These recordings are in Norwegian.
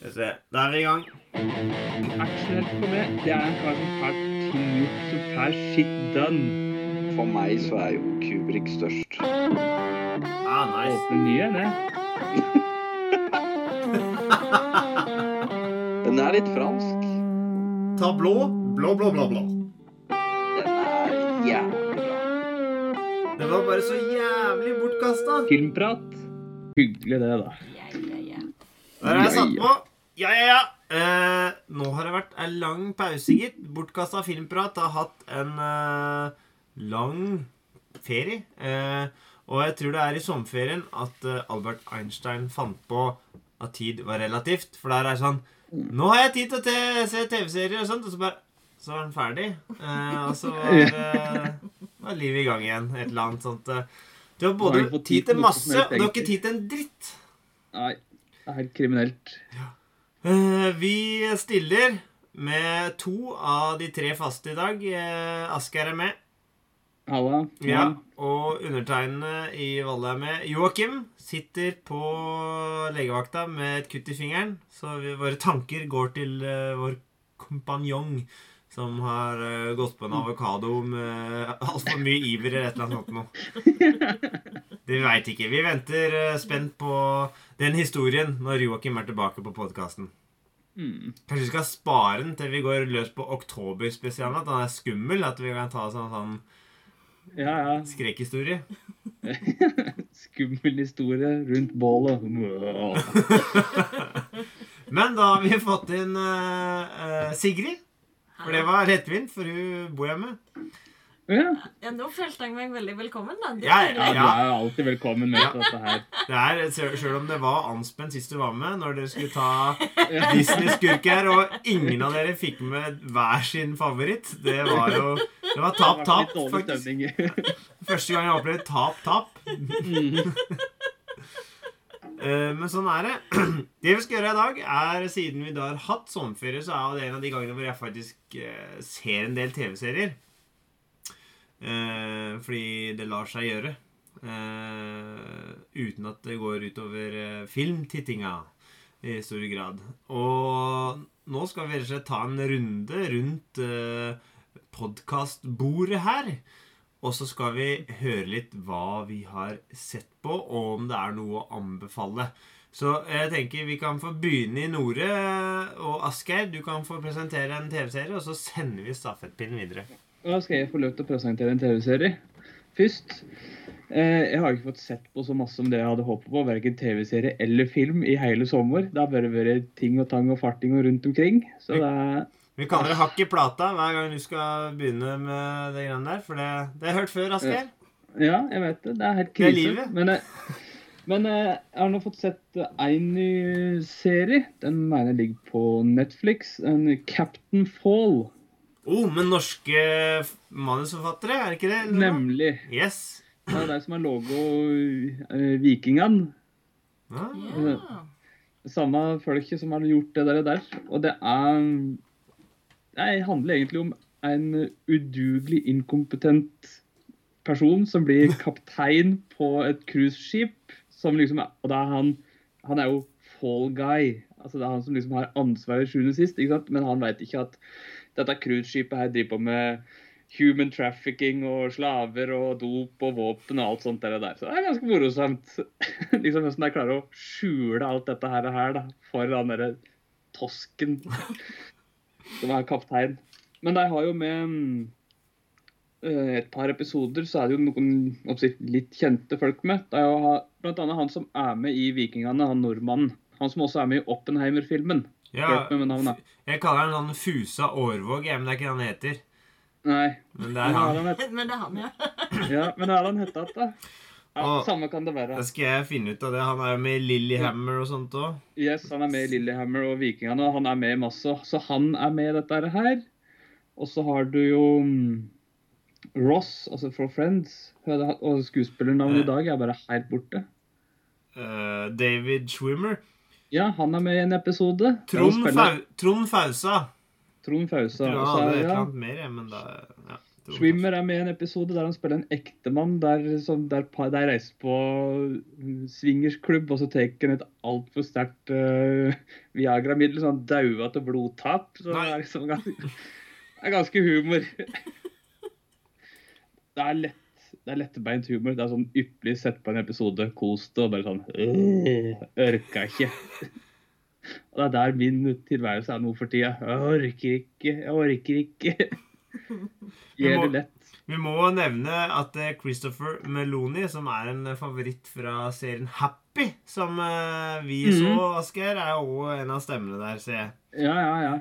Skal vi se. Da er vi i gang. Actionhelt for meg, det er en kar som får ting gjort, som får shit done. For meg så er jo Kubrik størst. Ah, nice. Åpne nye, det. Den er litt fransk. Ta blå. Blå, blå, blå, blå. Den er jævlig bra. Den var bare så jævlig bortkasta. Filmprat. Hyggelig det, da. Ja, ja, ja. Der er jeg satt på. Ja, ja, ja. Eh, nå har det vært en lang pause, gitt. Bortkasta filmprat har hatt en eh, lang ferie. Eh, og jeg tror det er i sommerferien at eh, Albert Einstein fant på at tid var relativt. For der er det sånn Nå har jeg tid til å se TV-serier og sånt. Og så bare Så var den ferdig. Eh, og så var, var livet i gang igjen. Et eller annet sånt. eh. Du har både tid til masse, og du har ikke tid til en dritt. Nei, det er helt kriminelt. Eh, vi stiller med to av de tre faste i dag. Asker Asgeir er med. Halla. Ja, og undertegnede i Valle er med. Joakim sitter på legevakta med et kutt i fingeren. Så vi, våre tanker går til eh, vår kompanjong som har eh, gått på en avokado med altfor mye iver eller et eller annet sånt noe. Det vi veit ikke. Vi venter eh, spent på den historien når Joakim er tilbake på podkasten. Mm. Kanskje vi skal spare den til vi går løs på oktoberspesialen. At den er skummel. At vi kan ta sånn, sånn Ja, ja. skrekkhistorie. Skummel historie rundt bålet. Men da har vi fått inn uh, Sigrid. For det var lettvint, for hun bor hjemme. Ja, Ja, nå følte jeg meg veldig velkommen, da. Ja, Ja, ja, du er alltid velkommen med på dette her. Det er, selv selv om det var anspent sist du var med, når dere skulle ta Disney-skurker, og ingen av dere fikk med hver sin favoritt. Det var jo Det var tap-tap, faktisk. Første gang jeg opplevde tap-tap. Eh, Men sånn er det. Det vi skal gjøre i dag, er siden vi da har hatt sommerferie, så er det en av de gangene hvor jeg faktisk eh, ser en del TV-serier. Eh, fordi det lar seg gjøre. Eh, uten at det går utover eh, filmtittinga i stor grad. Og nå skal vi rett og slett ta en runde rundt eh, podkastbordet her. Og så skal vi høre litt hva vi har sett på, og om det er noe å anbefale. Så jeg tenker vi kan få begynne i Nore. Og Asgeir, du kan få presentere en TV-serie, og så sender vi stafettpinnen videre. Da skal jeg få lov til å presentere en TV-serie først. Eh, jeg har ikke fått sett på så masse som det jeg hadde håpet på, verken TV-serie eller film, i hele sommer. Det har bare vært ting og tang og farting og rundt omkring. Så det er Vi kaller det hakk i plata hver gang du skal begynne med det greiene der. For det, det har jeg hørt før, Asgeir. Ja, jeg vet det. Det er helt Det er krise. livet. Men, jeg, men eh, jeg har nå fått sett én ny serie. Den mener jeg ligger på Netflix. En Captain Fall. Oh, men norske manusforfattere, er det ikke det? eller? Nemlig. Yes. Det er de som har logo uh, Vikingene. Ja. Ja. Samme folket som har gjort det der. Og, der. Og det er Det handler egentlig om en udugelig, inkompetent person som blir kaptein på et cruiseskip. Som liksom er, Og det er han Han er jo fall guy. Altså Det er han som liksom har ansvaret sjuende sist, ikke sant? men han veit ikke at dette cruiseskipet her driver på med human trafficking og slaver og dop og våpen og alt sånt der. Så det er ganske morosamt. liksom Hvordan de klarer å skjule alt dette her, her da, for den derre tosken som er kaptein. Men de har jo med mm, eh, et par episoder så er det jo noen litt kjente folk med. Det er jo bl.a. han som er med i Vikingene, han nordmannen. Han som også er med i Oppenheimer-filmen. Ja Hjelp meg med navnet. jeg kaller han sånn Fusa Årvåg, men det er ikke det han heter. Nei, Men det er han. Men det er han, ja. ja, men hva er han hette igjen, da? Ja, og, samme kan det være. Da skal jeg finne ut av det. Han er jo med i Lillehammer og sånt òg. Yes, han er med i Lillehammer og Vikingene, og han er med i masse. Så han er med i dette her. Og så har du jo mm, Ross, altså fra Friends. Og skuespillernavnet i dag er bare helt borte. Uh, David Schwimmer. Ja, han er med i en episode. Trond, Fau Trond Fausa. Trond Fausa. Jeg tror han hadde et eller annet mer, men da ja, Swimmer er med i en episode der han spiller en ektemann der, som, der, der reiser på mm, swingersklubb, og så tar han et altfor sterkt uh, Viagra-middel, så han dauer til blodtap. Så det er liksom ganske, det er ganske humor. Det er lett. Det er lettbeint humor. Det er sånn ypperlig sett på en episode, kos det, og bare sånn øh, Orka ikke. Og det er der min tilværelse er nå for tida. Jeg orker ikke, jeg orker ikke. Gjør det lett. Vi må nevne at eh, Christopher Meloni, som er en favoritt fra serien Happy, som eh, vi Mhm. så, Asgeir, er jo en av stemmene der, ser jeg. Ja, ja, ja.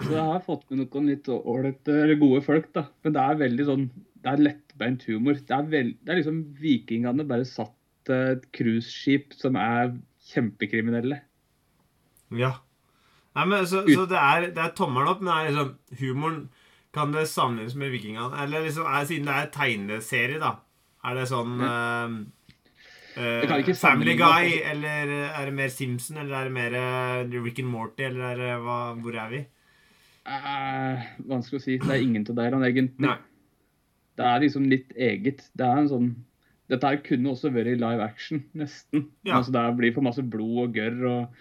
Så jeg har fått med noen litt ålreite, gode folk, da. Men det er veldig sånn Det er lettbeint humor. Det er, vel, det er liksom vikingene bare satt et cruiseskip som er kjempekriminelle. Ja. Nei, men, så, så det er, det er tommelen opp, men er liksom humoren Kan det sammenlignes med Vikingene? Eller liksom, er, siden det er tegneserie, da, er det sånn eh, uh, ikke Family Guy, eller er det mer Simpson, eller er det mer eh, Rick and Morty, eller er det, hva, hvor er vi? Uh, vanskelig å si. Det er ingen av delene, egentlig. Nei. Det er liksom litt eget. Det er en sånn Dette her kunne også vært i live action, nesten. Ja. Altså, det blir for masse blod og gørr og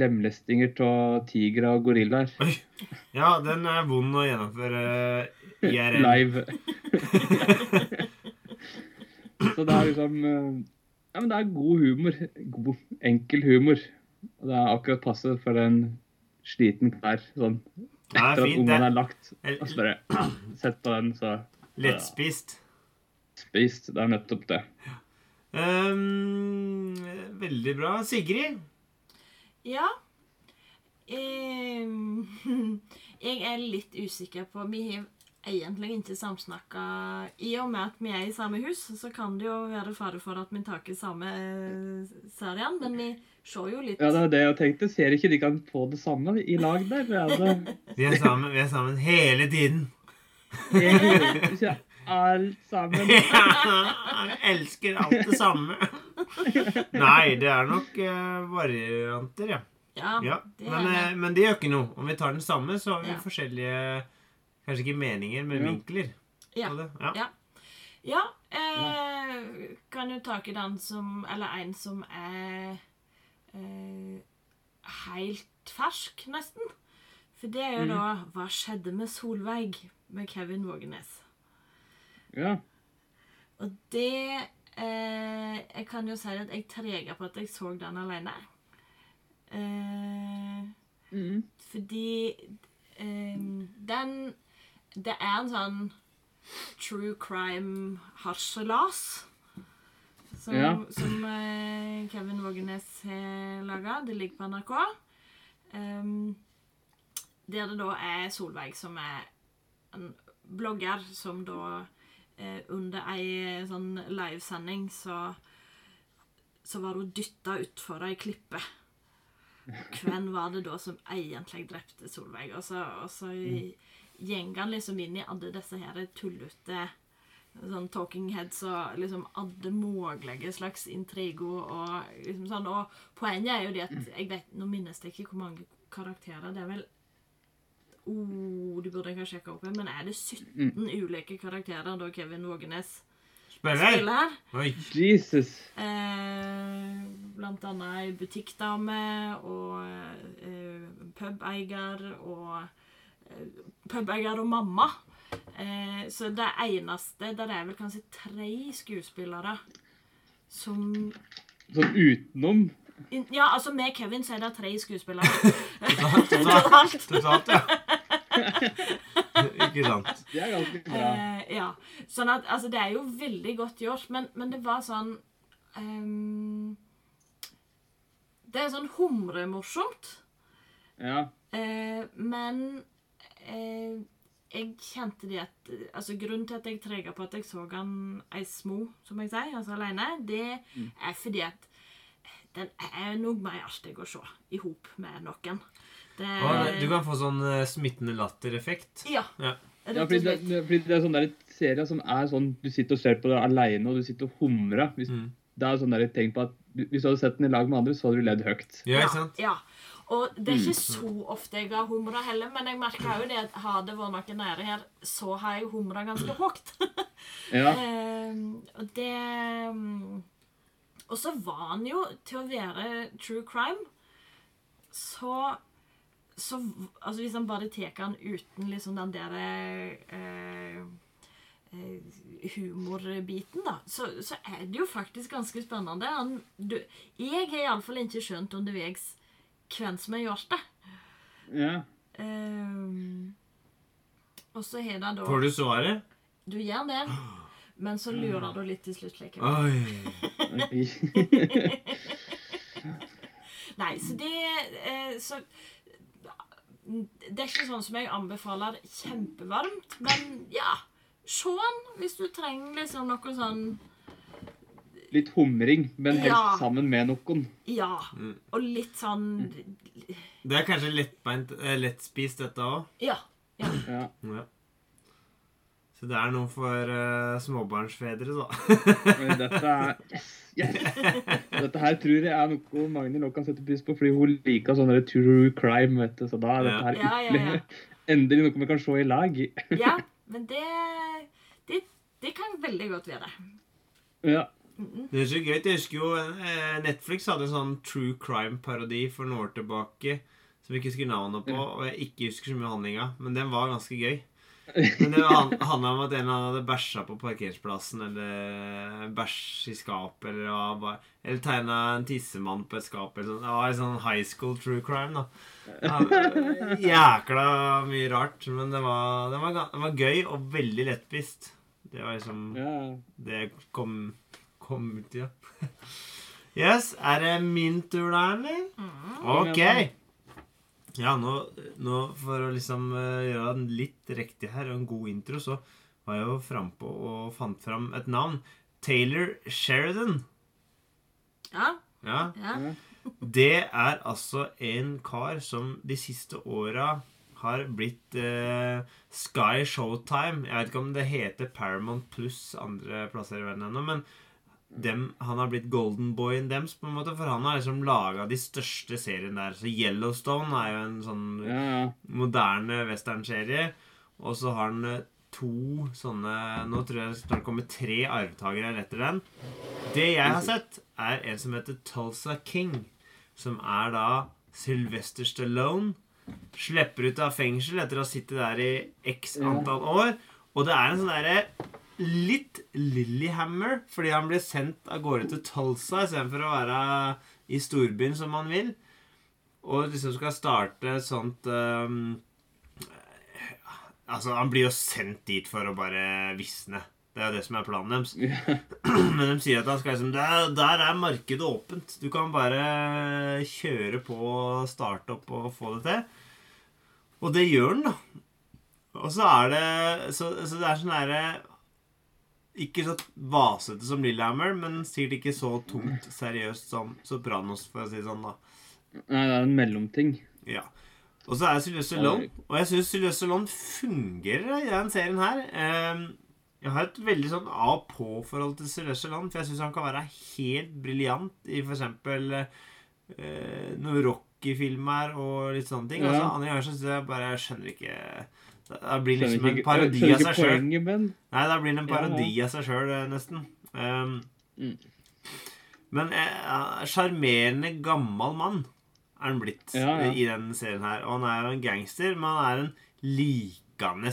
lemlestinger av tigre og gorillaer. Ja, den er vond å gjennomføre eh, IRL. Live. Så det er liksom eh, Ja, men det er god humor. God, enkel humor. Og det er akkurat passe for en sliten kar. Sånn er etter at ungene er lagt. Og så bare Sett på den, så Lettspist. spist. Det er nettopp det. Um, veldig bra. Sigrid? Ja. Um, jeg er litt usikker på Vi har egentlig ikke samsnakka I og med at vi er i samme hus, så kan det jo være fare for at vi tar samme eh, serien, men vi ser jo litt Ja, det er det jeg tenkte. Ser ikke de kan få det samme i lag der? Vi er sammen, vi er sammen hele tiden. Ikke alt sammen. Jeg elsker alt det samme. Nei, det er nok uh, varianter, ja. Ja, ja. det Men, det. men det gjør ikke noe. Om vi tar den samme, så har vi Ja. forskjellige Kanskje ikke meninger, men vinkler Ja. på det. Ja. Ja. Ja, eh, kan du ta i den som Eller en som er eh, helt fersk, nesten. For det er jo da Hva skjedde med Solveig? Med Kevin Vågenes. Ja. Og det eh, Jeg kan jo si at jeg treger på at jeg så den alene. Eh, Mm. fordi eh, den Det er en sånn true crime-harselas. Som, Ja. som eh, Kevin Vågenes har laga. Det ligger på NRK. Um, der det da er Solveig som er en blogger som da eh, under ei sånn livesending så så var hun dytta utfor ei klippe. Hvem var det da som egentlig drepte Solveig? Og så, og så gjenger han liksom inn i alle disse her tullete sånn talking heads og liksom alle mulige slags intrigo og liksom sånn. Og poenget er jo det at jeg vet, Nå minnes jeg ikke hvor mange karakterer. Det er vel oh, Du burde jeg ha sjekka opp, men er det 17 ulike karakterer da Kevin Vågenes Spiller? spiller? Oi. Jesus. Eh, blant annet ei butikkdame og eh, pubeier og eh, Pubeier og mamma. Eh, så det eneste Der er vel kanskje tre skuespillere som Sånn utenom. Ja, altså med Kevin så er det tre skuespillere. Totalt, totalt, ja. Ikke sant. Det er ganske bra. Eh, ja. Sånn at Altså, det er jo veldig godt gjort, men, men det var sånn um, Det er sånn humremorsomt. Ja. Eh, men eh, jeg kjente det at altså Grunnen til at jeg trega på at jeg så han ei smo, som jeg sier, altså alene, det er fordi at den er noe mer artig å se i hop med noen. Det, Og du kan få sånn eh, smittende lattereffekt. Ja. Ja. Ja, fordi det, fordi det er sånn der serier som er sånn Du sitter og ser på det alene, og du sitter og humrer. Hvis, Mm. Det er sånn der tenk på at Hvis du hadde sett den i lag med andre, så hadde du ledd høyt. Ja, ikke sant? Ja. Og det er ikke så ofte jeg har humra heller, men jeg merker jo det at har det vært noe nære her, så har jeg humra ganske høyt. Ja. Ehm, og det mm, Og så var han jo, til å være true crime, så så altså Hvis han bare tar han uten liksom den der eh, eh, humorbiten, da, så, så er det jo faktisk ganske spennende. Han, du, jeg har iallfall ikke skjønt underveis hvem som har gjort det. ja. Um, og så har det da Får du svaret? Du gjør det, men så lurer du litt til slutt likevel. Oi. Nei, så det eh, Så Det er ikke sånn som jeg anbefaler kjempevarmt, men ja. Se den hvis du trenger liksom noe sånn Litt humring, men helst Ja. sammen med noen. Ja. Mm. Og litt sånn Det er kanskje lettbeint, eh, lettspist, dette òg. Ja. ja. Ja. Så det er noe for uh, småbarnsfedre, da. Dette er yes. Dette her tror jeg er noe Magnhild nå kan sette pris på, fordi hun liker sånn true crime. vet du. Så da er dette her Ja, ja, ja. Endelig noe vi kan se i lag. ja. Men det, det Det kan veldig godt være. Ja. Det er så gøy. Jeg husker jo eh, Netflix hadde en sånn true crime-parodi for noen år tilbake som jeg ikke husker navnet på, og jeg ikke husker så mye handlinga, men den var ganske gøy. Men det han- handla om at en hadde bæsja på parkeringsplassen, eller bæsj i skapet, eller, eller tegna en tissemann på et skap. Eller sånn. Det var en sånn high school true crime, da. Jækla mye rart, men det var, det, var, det var gøy og veldig lettvist. Det var liksom det kom, kom ut, ja. Yes, er det min tur da, eller? Ok. Ja, nå, nå for å liksom eh, gjøre den litt riktig her, og en god intro, så var jeg jo frampå og fant fram et navn. Taylor Sheridan. Ja. Ja, ja. det er altså en kar som de siste åra har blitt eh, Sky Showtime. Jeg vet ikke om det heter Paramount pluss andre plasser i verden ennå, men dem, han har blitt golden boyen dems, på en måte, for han har liksom laga de største seriene der. Så Yellowstone er jo en sånn ja, ja. moderne westernserie. Og så har han eh, to sånne Nå tror jeg det kommer tre arvtakere etter den. Det jeg har sett, er en som heter Tulsa King. Som er da Sylvester Stallone. Slipper ut av fengsel etter å ha sittet der i x antall år. Og det er en sånn derre litt Lillehammer, fordi han blir sendt av gårde til Tulsa istedenfor å være i storbyen som han vil. Og liksom skal starte et sånt um, Altså, han blir jo sendt dit for å bare visne. Det er jo det som er planen deres. Men de sier at han skal liksom der, der er markedet åpent. Du kan bare kjøre på, starte opp og få det til. Og det gjør han, da. Og så er det Så, så det er sånn derre Ikke så vasete som Lillehammer, men sikkert ikke så tungt seriøst som Sopranos, for å si det sånn, da. Nei, det er en mellomting. Ja. Og så er Sylvester Stallone. Og jeg syns Sylvester Stallone fungerer i den serien her. Ehm, Jeg har et veldig sånn av-på-forhold til Sylvester Stallone, for jeg syns han kan være helt briljant i f.eks. eksempel noen Rocky-filmer og litt sånne ting. Ja. Altså, andre ganger syns jeg bare jeg skjønner ikke Det blir liksom en parodi av seg sjøl. Nei, da blir det en parodi av seg sjøl, nesten. Um, Mm. Men eh, sjarmerende gammel mann er han blitt Ja, ja. i den serien her. Og han er jo en gangster, men han er en likende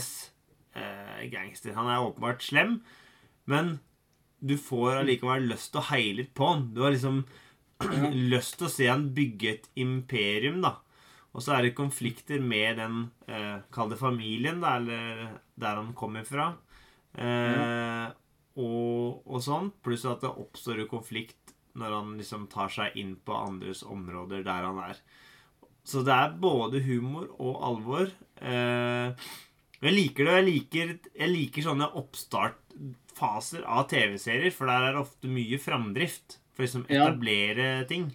eh, gangster. Han er åpenbart slem, men du får allikevel lyst til å heie litt på han. Du har liksom lyst til å se han bygge et imperium, da. Og så er det konflikter med den eh, Kall det familien, da, eller der han kommer fra. Eh, og, og sånn. Pluss at det oppstår jo konflikt når han liksom tar seg inn på andres områder der han er. Så det er både humor og alvor. Eh, jeg liker det, jeg liker, jeg liker sånne oppstartfaser av TV-serier, for der er det ofte mye framdrift. For liksom Ja. etablere ting.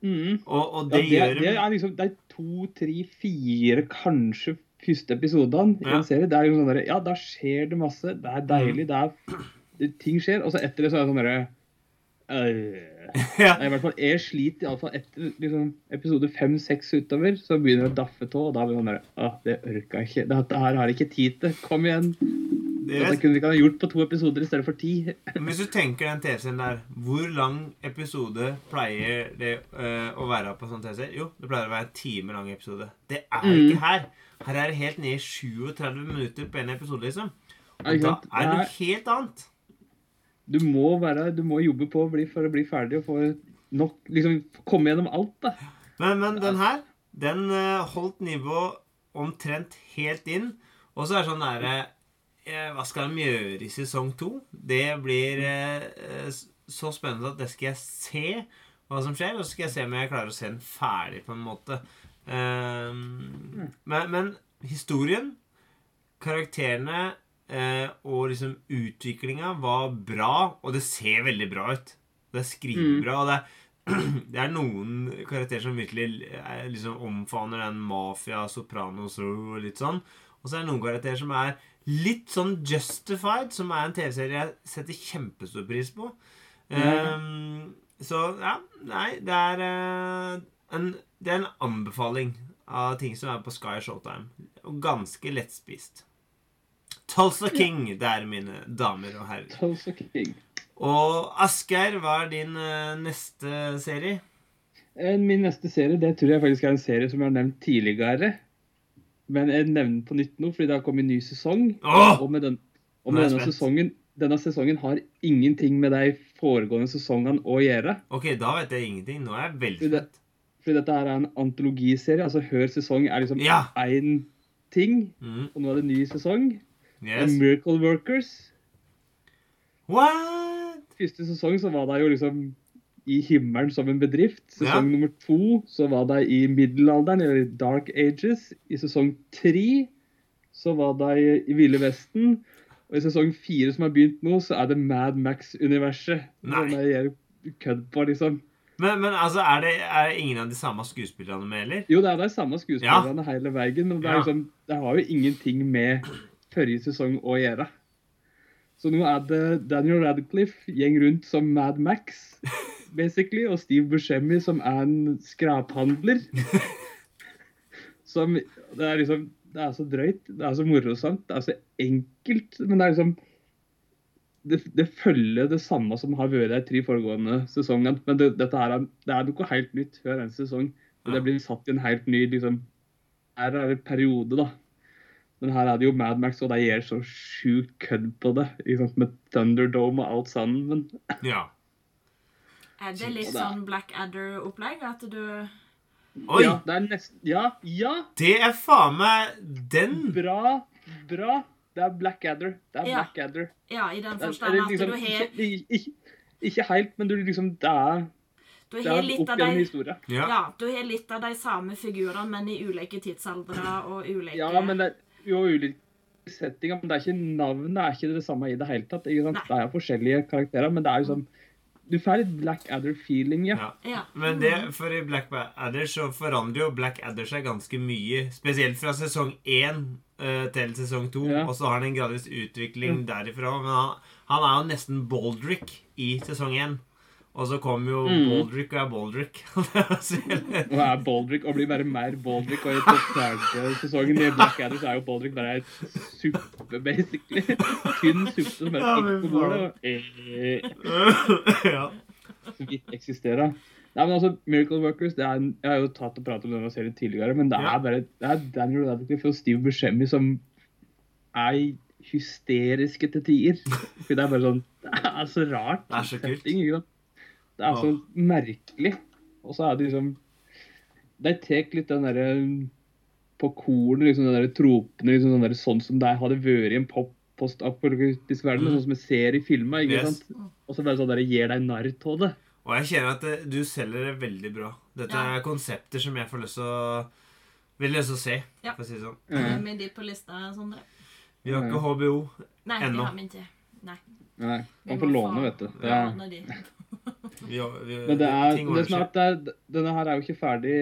mm. Og, og ja, det, det, gjør det er liksom Det er to, tre, fire, kanskje første episodene i en serie. Det er liksom sånn der, Ja, da skjer det masse. Det er Mm. deilig. Det er det, Ting skjer. Og så etter det så er det sånn derre øh. Ja. I hvert fall, Jeg sliter iallfall etter liksom, episode fem-seks utover. Så begynner det å daffe tå, og da blir sånn der Åh, det orka jeg ikke. Dette her har jeg ikke tid til. Kom igjen. Det Dette kunne vi ikke ha gjort på to episoder i stedet for ti. Hvis du tenker den TV-serien der, hvor lang episode pleier det uh, å være på sånn TV-serie? Jo, det pleier å være en time lang episode. Det er Mm. ikke her. Her er det helt ned i 37 minutter på en episode, liksom. Og da er det noe helt annet. Du må, være, du må jobbe på for å bli ferdig og få nok Liksom komme gjennom alt, da. Men, men den her, den øh, holdt nivået omtrent helt inn. Og så er det sånn derre eh, Hva skal de gjøre i sesong to? Det blir eh, eh, så spennende at det skal jeg se hva som skjer, og så skal jeg se om jeg klarer å se den ferdig, på en måte. Ehm, men, men historien, karakterene eh, og liksom utviklinga var bra, og det ser veldig bra ut. Det er skrivebra, og det er det er noen karakterer som virkelig er, liksom omfavner den mafia, sopranos og litt sånn. Og så er det noen karakterer som er litt sånn justified, som er en TV-serie jeg setter kjempestor pris på. Ehm, så ja, nei, det er uh, en, Det er en anbefaling av ting som er på Sky Showtime. Og ganske lettspist. Tulsa King der, mine damer og herrer. Tulsa King. Og Asgeir, hva er din uh, neste serie? Eh, Min neste serie det tror jeg faktisk er en serie som jeg har nevnt tidligere. Men jeg nevner på nytt nå, fordi det har kommet en ny sesong. Åh! Og med, den, og med denne, sesongen, denne sesongen har ingenting med de foregående sesongene å gjøre. Ok, da vet jeg ingenting. Nå er jeg veldig Det- spent. Fordi dette her er en antologiserie. altså Hver sesong er liksom Ja. ting. Mm. Og nå er det en ny sesong. Yes. Miracle Workers. What? Første sesong så var det jo liksom i himmelen som en bedrift. Sesong Ja. nummer to så var det i middelalderen, eller Dark Ages. I sesong tre så var det i, Ville Vesten. Og i sesong fire som har begynt nå, så er det Mad Max-universet. Som gjør kødd på, liksom. Men, men altså, er det, er ingen av de samme skuespillerne med, eller? Jo, det er de samme skuespillerne hele veien, men det, Ja. liksom, det har jo ingenting med forrige sesong å gjøre. Så nå er det Daniel Radcliffe gjeng rundt som Mad Max, basically, og Steve Buscemi som er en skraphandler. Som Det er liksom Det er så drøyt, det er så morosamt, det er så enkelt, men det er liksom det, det følger det samme som har vært de tre foregående sesongene. Men det, dette her er, det er noe helt nytt hver eneste sesong. Og det blir satt i en helt ny liksom, Her er det periode, da. Men her er det jo Mad Max, og de gjør så sjukt kødd på det. Liksom. Med Thunderdome og alt sammen. Ja. Er det litt sånn Blackadder-opplegg? At du Oi! Ja, det er nesten Ja, ja! Det er faen meg den! Bra! Bra! Det er Blackadder. Det er Ja. Blackadder. Ja, i den forstand at liksom, du har, ikke, ikke, helt, men du liksom Det er, du har litt av de. Ja. Ja, du har litt av de samme figurene, men i ulike tidsaldre og ulike Ja, men det er jo ulike settinger, men det er ikke navnet er ikke det samme i det hele tatt. Ikke sant? Det er forskjellige karakterer, men det er jo sånn Du får litt Blackadder-feeling, ja. Ja. Ja. Men det, for i Black Adder så forandrer jo Black Adder seg ganske mye. Spesielt fra sesong én uh, til sesong to. Ja. Og så har han en gradvis utvikling derifra. Men han, han er jo nesten Baldrick i sesong én. Og så kommer jo Mm. Baldrick og er Baldrick. Og er Baldrick og blir bare mer Baldrick. Og i den sesongen i Blackadder så er jo Baldrick bare et suppe, basically. Tynn suppe som bare stikker på bordet eh, ja. så ikke eksisterer. Nei, men altså, Miracle Workers det er Jeg har jo tatt og pratet om denne serien tidligere, men det er bare det er Daniel Radcliffe og Steve Buscemi som er hysteriske til tider. For det er bare sånn Det er så rart. Det er så kult. setting, ikke sant? Det er så merkelig. Og så er det liksom De tar litt den derre på kornet, liksom den der tropene, liksom sånn, der, sånn som det hadde vært i en pop postapokalyptisk verden, Mm. sånn som vi ser i filmer. ikke Yes. sant? Og så bare sånn der, gir deg narr av det. Og jeg kjenner at det, du selger det veldig bra. Dette Ja. er konsepter som jeg får lyst til å Vil lyst til å se, Ja. for å si det sånn. Mm. Med de på lista, Sondre? Vi har ikke HBO. Nei, vi det har vi ikke. Nei. Nei, Man får låne, vet du. Det Ja. Vi, vi, men det er, det er at er, denne her er jo ikke ferdig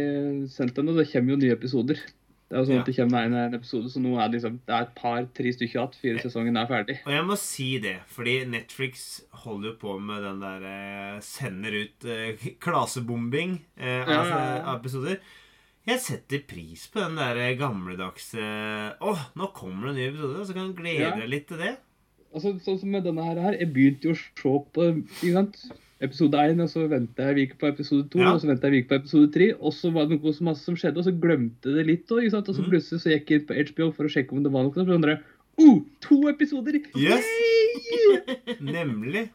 sendt ennå. Det kommer jo nye episoder. Det er jo sånn Ja. at det kommer en, en episode, så nå er det liksom Det er et par-tre stykker igjen fire sesongen er ferdig. Og jeg må si det, fordi Netflix holder jo på med den der eh, Sender ut eh, klasebombing eh, av, Ja, ja, episoder. Jeg setter pris på den der gamledagse Å, nå kommer det en ny episode, så kan du glede deg litt til det. Altså, sånn som med denne her Jeg begynte jo å se på ikke sant? Episode én, og så venta jeg en uke på episode to, Ja. og så venta jeg en uke på episode tre, og så var det noe så masse som skjedde, og så glemte det litt òg. Og så Mhm. plutselig så gikk jeg inn på HBO for å sjekke om det var noe. Og så andre, oh, to episoder! Yes. Nemlig.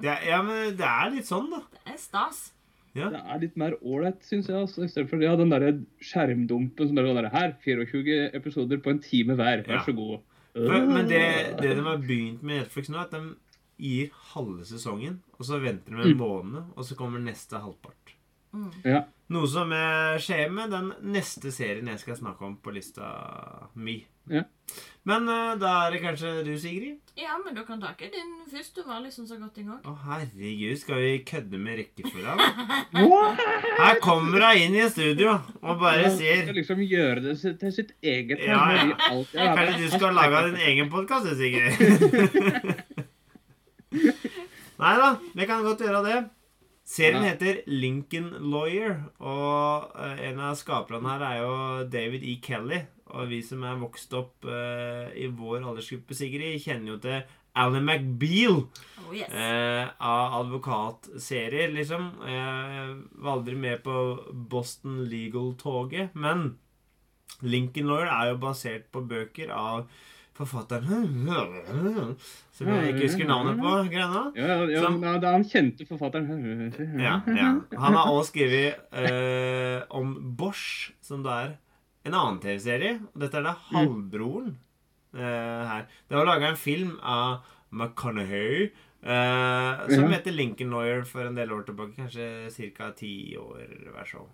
Det er, ja, men det er litt sånn, da. Det er stas. Ja. Det er litt mer ålreit, syns jeg. Altså, I stedet for ja, den derre skjermdumpen som er der, her. 24 episoder på en time hver. Ja. Vær så god. For, men det, det de har begynt med Netflix nå, er at de gir halve sesongen, og så venter de en Mm. måned, og så kommer neste halvpart. Ja. Noe som skjer med den neste serien jeg skal snakke om på lista mi. Ja. Men eh, da er det kanskje du, Sigrid? Ja, men du kan takke din først. Du var liksom så godt i gang. Å, herregud, skal vi kødde med rekkefølgen? Her kommer hun inn i studio og bare Skal sier liksom gjøre det til sitt eget. Ja, ja, Kanskje du skal lage din egen podkast, Sigrid? Nei da, vi kan godt gjøre det. Serien Ja. heter Lincoln Lawyer, og eh, en av skaperne her er jo David E. Kelly. Og vi som er vokst opp uh, i vår aldersgruppe, Sigrid, kjenner jo til Alan McBeal Oh, yes. uh, av advokatserier, liksom. Jeg var aldri med på Boston Legal-toget, men Lincoln Lawyer er jo basert på bøker av forfatteren Som jeg ikke husker navnet på. Grena. Ja, ja, Som- ja, det er han kjente forfatteren. Ja, ja. Han har også skrevet eh, om Bosch, som det er en annen TV-serie. Og dette er da halvbroren eh, her. Det var laga en film av McConaughey eh, som heter Lincoln Lawyer for en del år tilbake. Kanskje ca. ti år hver show.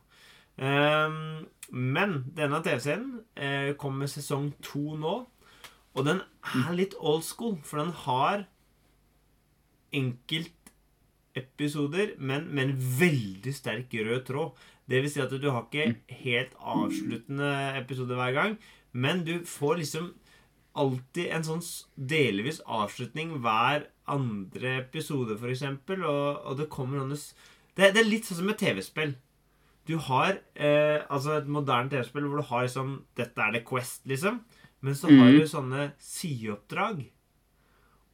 Um, men denne TV-serien kommer kom med sesong to nå. Og den er litt old school, for den har enkeltepisoder, men med en veldig sterk rød tråd. Det vil si at du har ikke helt avsluttende episode hver gang, men du får liksom alltid en sånn delvis avslutning hver andre episode, eksempel, og, og det kommer noen det, det er litt sånn som et TV-spill. Du har eh, altså et moderne TV-spill hvor du har liksom Dette er det Quest, liksom. Men så har Mhm. du sånne sideoppdrag.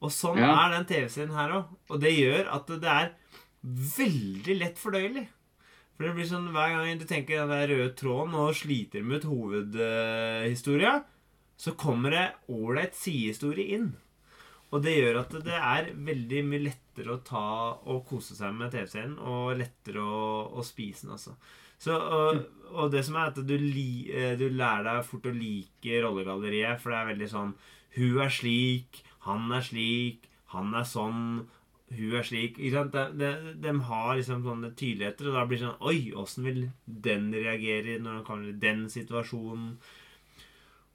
Og sånn Ja. er den TV-serien her òg. Og det gjør at det er veldig lett fordøyelig. For det blir sånn hver gang du tenker den der røde tråden og sliter med et hovedhistorie, så kommer det ålreit sidehistorie inn. Og det gjør at det er veldig mye lettere å ta og kose seg med TV-serien, og lettere å, å spise den, altså. Så, og, og det som er at du, li, eh, du lærer deg fort å like rollegalleriet, for det er veldig sånn Hun er slik, han er slik, han er sånn, hun er slik. Ikke sant? De, de, de har liksom sånne tydeligheter, og da blir det sånn Oi, åssen vil den reagere når han kommer i den situasjonen?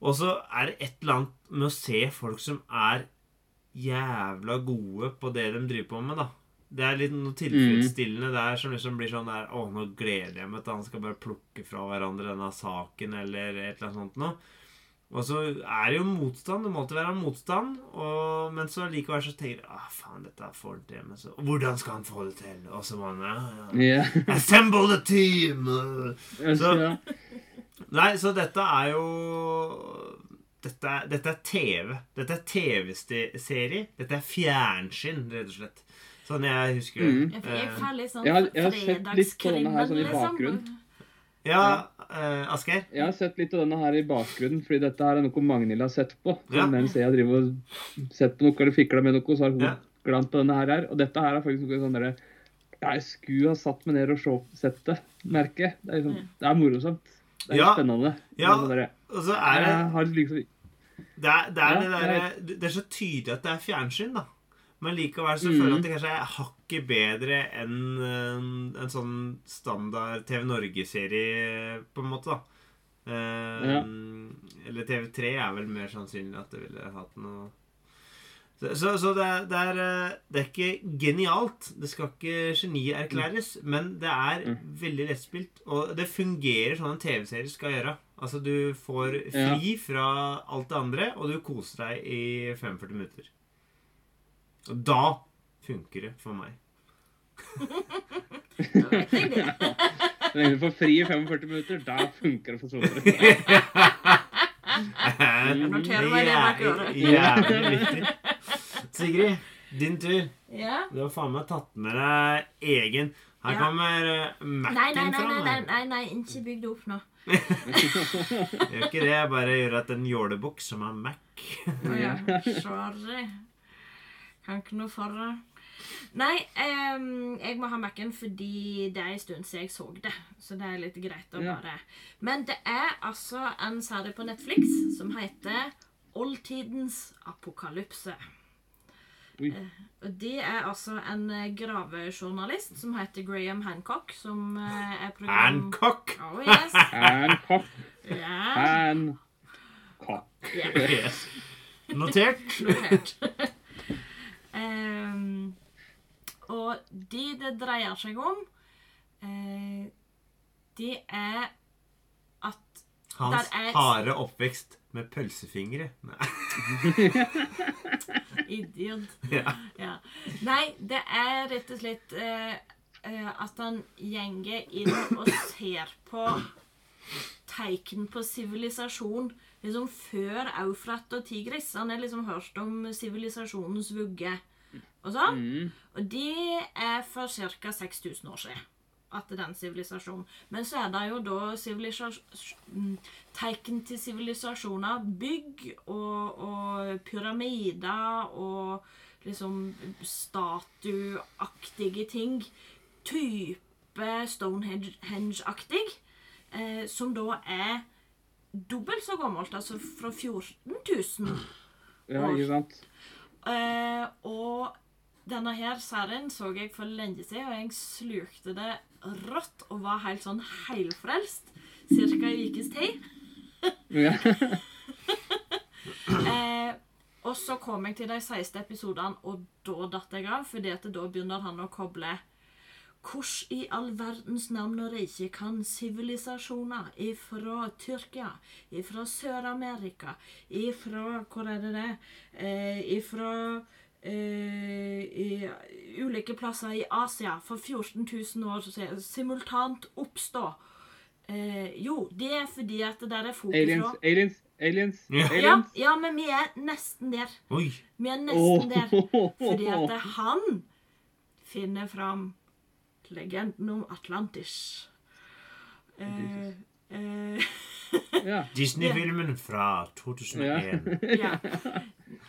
Og så er det et eller annet med å se folk som er jævla gode på det de driver på med, da. Det er litt noe tilfredsstillende der som liksom blir sånn der Å, nå gleder jeg meg til han skal bare plukke fra hverandre denne saken, eller et eller annet sånt noe. Og så er det jo motstand. Det må alltid være motstand. Og, men så likevel så tenker jeg ah, faen, dette får han til. Men så Hvordan skal han få det til? Og så må han ja, ja. Yeah. Assemble the team! Så- Nei, så dette er jo Dette dette er TV. Dette er TV-serie. Dette er fjernsyn, rett og slett. Sånn jeg husker det. Mm. Jeg, jeg Eh, får litt sånn Jeg har- jeg har sett litt på denne her sånn i bakgrunnen. ja, uh, Asgeir? Jeg har sett litt av denne her i bakgrunnen, fordi dette her er noe Magnhild har sett på. Ja. mens jeg driver og sett på noe eller fikla med noe, så har hun Ja. glemt på denne her. Og dette her er faktisk noe sånn derre Jeg skulle ha satt meg ned og sett det, merker jeg. Det er, liksom, det er morosomt. Det er Ja. spennende. Ja. Det er sånn derre- Og så er det Jeg har liksom Det er, det, er Ja, det, der, det er så tydelig at det er fjernsyn, da. Men likevel så føler jeg at det kanskje er hakket bedre enn en, en sånn standard TV Norge-serie, på en måte, da. Eh, Eller TV3 er vel mer sannsynlig at det ville hatt noe Så, så, så det, er, det, er, eh, det er ikke genialt. Det skal ikke genierklæres, men det er Mm. veldig lettspilt. Og det fungerer sånn en TV-serie skal gjøre. Altså, du får fri fra alt det andre, og du koser deg i 45 minutter. Og da funker det for meg. Så lenge du får fri i 45 minutter, da funker det for Sondre. noterer meg det bak øret. Jævlig viktig. Sigrid, din tur. Ja. Du har faen meg tatt med deg egen Her Ja. kommer eh, Nei, Mac-en nei, nei, fram. nei, nei, her. nei, nei, ikke bygg det opp nå. Gjør ikke det. Jeg bare gjør at en jålebukk som er Mac Å ja. Sorry. Kan ikke noe for det. Nei, um, jeg må ha Mac-en fordi det er en stund siden jeg så det. Så det er litt greit å Ja. bare Men det er altså en serie på Netflix som heter Oldtidens apokalypse. Oi. Og det er altså en eh, gravejournalist som heter Graham Hancock, som eh, er program... Hancock! Oh, yes. Hancock. Yeah. Hancock. Yes. Notert. Notert. um, og de det dreier seg om, uh, de er at Hans er- harde oppvekst med pølsefingre. Nei. Idiot. Ja. Ja. Nei, det er rett og slett eh, eh, at han gjenger inn og ser på tegn på sivilisasjon liksom før Eufrat og Tigris. Han har liksom hørt om sivilisasjonens vugge og sånn. Mm. Og de er for ca. 6000 år siden. At den sivilisasjonen. Men så er det jo da mm, tegn til sivilisasjoner. Bygg og, og pyramider og liksom statuaktige ting. Type Stonehenge-aktig. Eh, som da er dobbelt så gammelt, altså fra 14 000 Ja, ikke sant? Eh, og denne her serien så jeg for lenge siden, og jeg slukte det rått og var helt sånn heilfrelst. Cirka i ukes tid. Eh, og så kom jeg til de 16 episodene, og da datt jeg av, at da begynner han å koble hvordan i all verdens navn og rike kan sivilisasjoner ifra Tyrkia, ifra Sør-Amerika, ifra Hvor er det det? Eh, ifra i, ulike plasser i Asia for 14 000 år siden simultant oppstå? Eh, jo, det er fordi at det der er fokus Aliens, fra aliens, aliens, Ja. ja, aliens. ja, men vi er nesten der. Oi. Vi er nesten der. Fordi at han finner fram legenden om Atlantis. Eh, eh, Ja. Disney-filmen fra 2001. ja.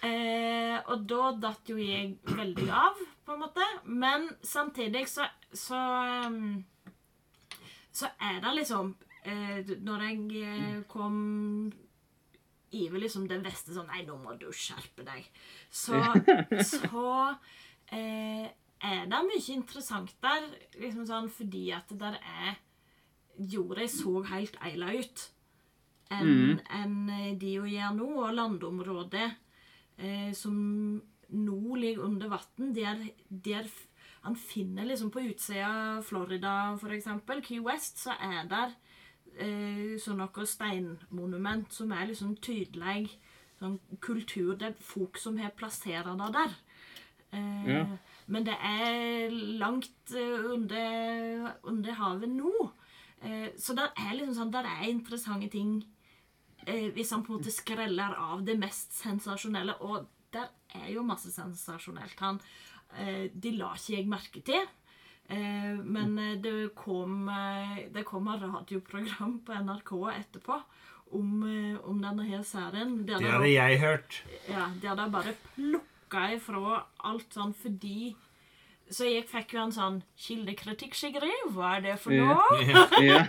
Eh, og da datt jo jeg veldig av, på en måte. Men samtidig så Så, ehm, så er det liksom eh, Når jeg eh, kom Iver liksom det beste sånn Nei, nå må du skjerpe deg. Så, så eh, er det mye interessant der, liksom sånn fordi at det er Jorda så helt eila ut enn enn de jo gjør nå, og landområdet eh, som nå ligger under vann, der, der han finner liksom på utsida av Florida, eksempel, Key West, så er der eh, sånn noe steinmonument som er liksom tydelig sånn kultur. Det er folk som har plassert det der. Eh, Ja. Men det er langt eh, under, under havet nå. Eh, så der er liksom sånn, der er interessante ting hvis han på en måte skreller av det mest sensasjonelle. Og der er jo masse sensasjonelt. Han, eh, de la ikke jeg merke til. Eh, men eh, det kom eh, Det kom et radioprogram på NRK etterpå om, eh, om denne her serien. Det det hadde jeg hørt. ja, Det hadde jeg bare plukka ifra alt sånn fordi Så jeg fikk jo en sånn kildekritikk, Sigrid. Hva er det for Ja. ja, Ja.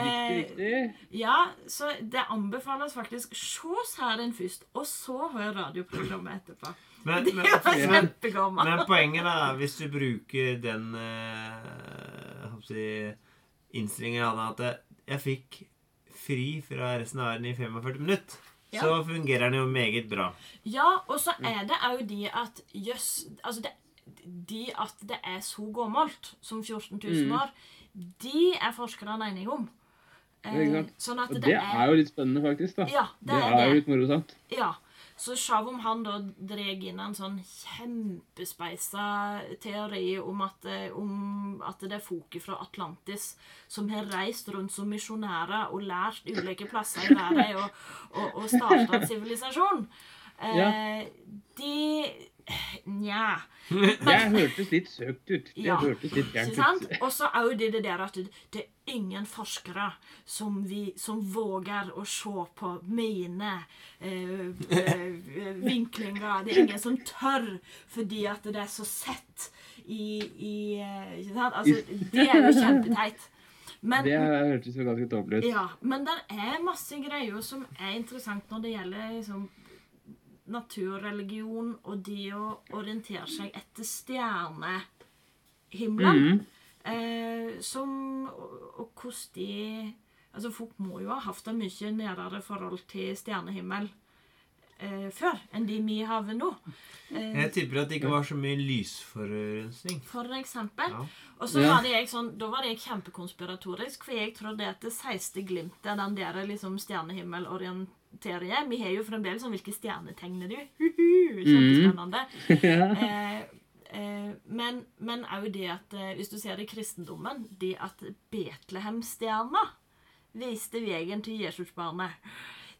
Eh, Riktig, riktig. ja, så det anbefales faktisk se serien først, og så hør radioprogrammet etterpå. Men, Det men, var men, men poenget da, hvis du bruker den eh, si, innstillingen jeg hadde, at jeg fikk fri fra resten av verden i 45 minutter, Ja. så fungerer den jo meget bra. Ja, og så er det òg de at jøss Altså, det, de at det er så gammelt som 14 000 år, de er forskerne enige om. Ja, sånn at det, det er jo litt spennende, faktisk. da. Ja, det Det er jo litt morosamt. Ja. Så om han da dreg inn en sånn kjempespeisa teori om at, eh, om at det er folket fra Atlantis som har reist rundt som misjonærer og lært ulike plasser i verden og, og, og starta en sivilisasjon. Eh, Ja. De Nja. Det hørtes litt søkt ut. Det Ja, hørtes litt gærent ut. Og så jo det det der at det, ingen forskere som, vi, som våger å se på mine eh, eh, vinklinger. Det er ingen som tør fordi at det er så sett i, i eh, Ikke sant? Altså, det er jo kjempeteit. Men, Det hørtes jo ganske tåpelig ut. ja, men det er masse greier som er interessant når det gjelder liksom, naturreligion og det å orientere seg etter stjernehimmelen. Mm Eh, som Og, og hvordan de Altså, folk må jo ha hatt et mye nærere forhold til stjernehimmel eh, før enn de vi har nå. Eh, Jeg tipper at det ikke var så mye lysforurensning. for eksempel. Ja. Og så var det jeg sånn, da var det jeg kjempekonspiratorisk, for jeg trodde at det 16. glimtet, den der liksom stjernehimmelorienterer Vi har jo fremdeles sånn Hvilke stjernetegn er du? Huhu, Kjempespennende. Eh, eh, men men jo det at eh, Hvis du ser det i kristendommen, det at Betlehemstjerna viste veien til Jesusbarnet,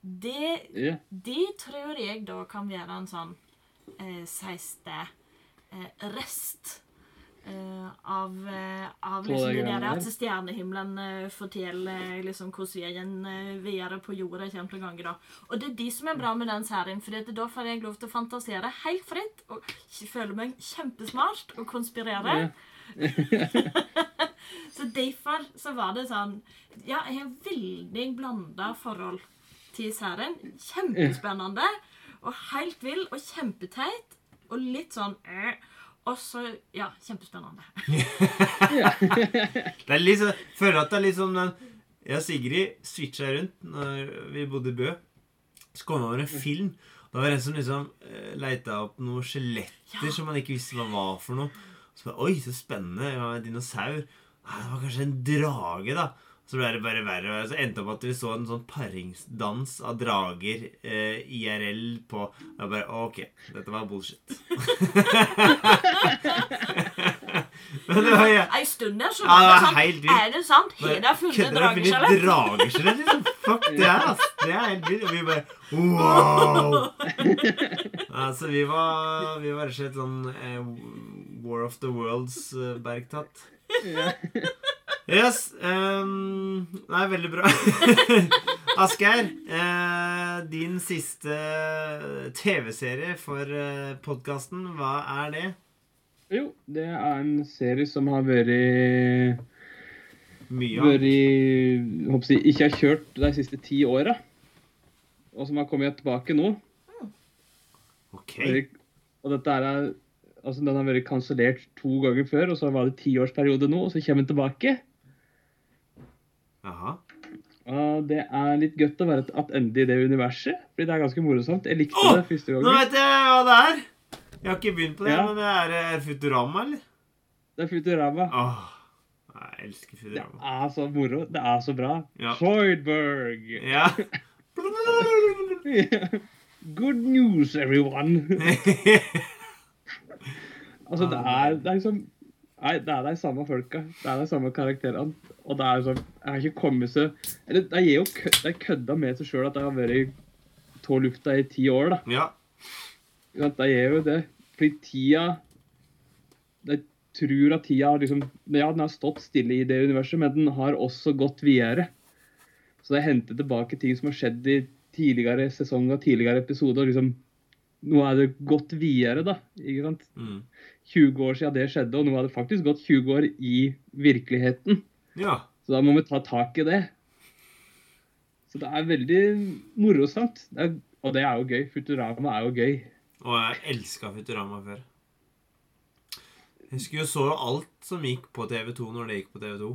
det Ja. det, tror jeg da kan være en sånn eh, seiste eh, rest eh, av, eh, av liksom det der at stjernehimmelen eh, forteller eh, liksom hvordan veien eh, videre på jorda kommer til å gange. da. Og det er de som er bra med den serien, for da får jeg lov til å fantasere helt fritt og føle meg kjempesmart og konspirere. Så derfor så var det sånn Ja, jeg har veldig blanda forhold til serien. Kjempespennende og helt vill og kjempeteit og litt sånn øh. Og så Ja, kjempespennende. Det er litt sånn, føler at det er litt sånn den Jeg og Sigrid switcha rundt når vi bodde i Bø. Så kom det over en film. Da var det en som liksom eh, leita opp noen skjeletter Ja. som man ikke visste hva var for noe. Så bare, Oi, så spennende. Ja, en dinosaur. Nei, det var kanskje en drage, da. Så ble det bare verre. og Så endte det opp at vi så en sånn paringsdans av drager eh, IRL på Og Jeg bare OK, dette var bullshit. Men det var ja. Ei stund der så Ja, var det det sånn helt vilt. Er det sant? Har de funnet Kødder dere med drageskjelett? drageskjelett? Liksom? Fuck det ass. Det er helt vilt. Og vi bare wow! altså, vi var, vi var rett og slett sånn eh, War of the Worlds eh, bergtatt. Ja. Yes. Um, nei, veldig bra. Asgeir, eh, din siste TV-serie for eh, podkasten, hva er det? Jo, det er en serie som har vært Mye av. vært Ikke har kjørt de siste ti åra. Og som har kommet tilbake nå. Ok. Og dette er Altså, den har vært kansellert to ganger før, og så var det tiårsperiode nå, og så kommer den tilbake. Jaha. Og det er litt godt å være tilbake i det universet, fordi det er ganske morosomt. Jeg likte oh, det første gangen. Nå vet jeg hva det er! Jeg har ikke begynt på det, Ja. men det er, er Futurama, eller? Det er Futurama. Oh, jeg elsker Futurama. Det er så moro. Det er så bra. Ja. Ja. Good news, everyone! Altså, det er, det er liksom Nei, det er de samme folka. Det er de samme karakterene. Og det er sånn Jeg har ikke kommet så Eller de er jo kø- de kødda med seg sjøl at de har vært tå lufta i ti år, da. ja. De er jo det. Fordi tida De tror at tida har liksom Ja, den har stått stille i det universet, men den har også gått videre. Så de henter tilbake ting som har skjedd i tidligere sesonger tidligere episoder. og liksom Nå er det gått videre, da. ikke sant? Mm. 20 år siden det skjedde, og nå har det faktisk gått 20 år i virkeligheten. ja. Så da må vi ta tak i det. Så det er veldig morosamt. Det er, og det er jo gøy. Futurama er jo gøy. Og jeg elska Futurama før. Jeg husker jo så alt som gikk på TV2 når det gikk på TV2.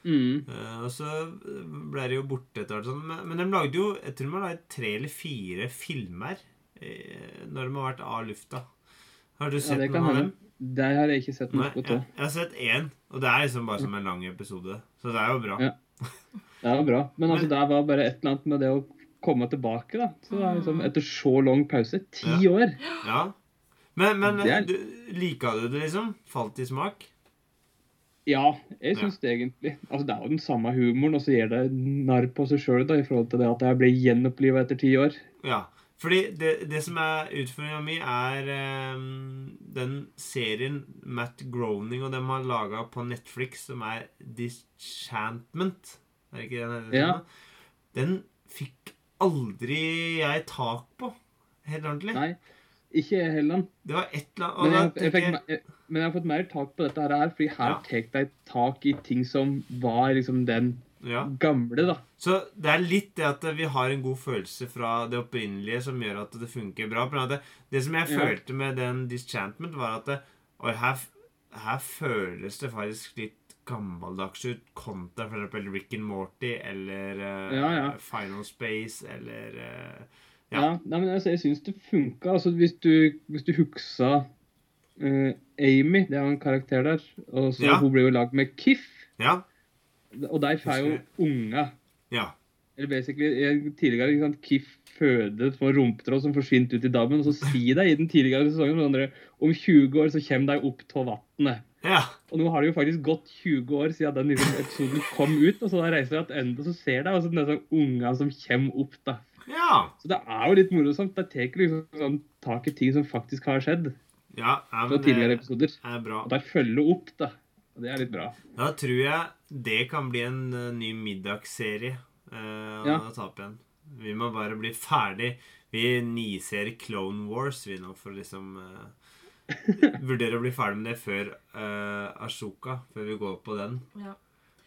Mm. Uh, og så ble det jo borte etter hvert. Sånn. Men, men de lagde jo jeg tror de har laget tre eller fire filmer eh, når de har vært av lufta. Har du sett ja, noen av dem? Der har jeg ikke sett noe på. jeg, jeg har sett én, og det er liksom bare som en lang episode. Så det er jo bra. Ja. Det jo bra. Men altså, Men- det var bare et eller annet med det å komme tilbake, da. Så det er liksom, etter så lang pause. Ti Ja. år! Ja. Men, men er- du, lika du det, liksom? Falt i smak? Ja, jeg syns det egentlig. Altså, Det er jo den samme humoren, og så gjør det narr på seg sjøl i forhold til det at jeg ble gjenoppliva etter ti år. Ja. Fordi det, det som er utfordringa mi, er um, den serien Matt Groening og dem har laga på Netflix, som er Dischantment. Er det ikke den heter? Ja. Den fikk aldri jeg tak på. Helt ordentlig. Nei, ikke heller. Det var et eller annet Men jeg, jeg, fikk, jeg, men jeg har fått mer tak på dette her, fordi her Ja. tar de tak i ting som var liksom den ja. gamle, da. Så det er litt det at vi har en god følelse fra det opprinnelige som gjør at det funker bra. Men det, det som jeg Ja. følte med den Dischantment, var at det, her, her føles det faktisk litt gammeldags ut kontra eksempel Rick and Morty eller uh, Ja. Final Space eller uh, Ja. Ja, nei, men altså, jeg syns det funka. Altså, hvis du, hvis du huksa uh, Amy, det er jo en karakter der, og så hun ble jo lagd med Kiff, Ja. Og de får jo unger. ja. Eller basically, tidligere ikke sant, Kiff føder på en rumpetråd som forsvinner ut i dammen, og så sier de i den tidligere sesongen der, om 20 år så kommer de opp av vannet. ja. Og nå har det jo faktisk gått 20 år siden den liksom, episoden kom ut, og så da reiser de tilbake, så ser de altså disse ungene som kommer opp, da. Ja. Så det er jo litt morsomt. De tar liksom sånn tak i ting som faktisk har skjedd ja, ja fra men tidligere det episoder. er bra. Og de følger opp, da. Og det er litt bra. Da tror jeg det kan bli en uh, ny middagsserie uh, Ja. å ta opp igjen. Vi må bare bli ferdig. Vi niser Clone Wars vi nå, for liksom uh, Vurdere å bli ferdig med det før uh, Ashoka, før vi går på den. Ja.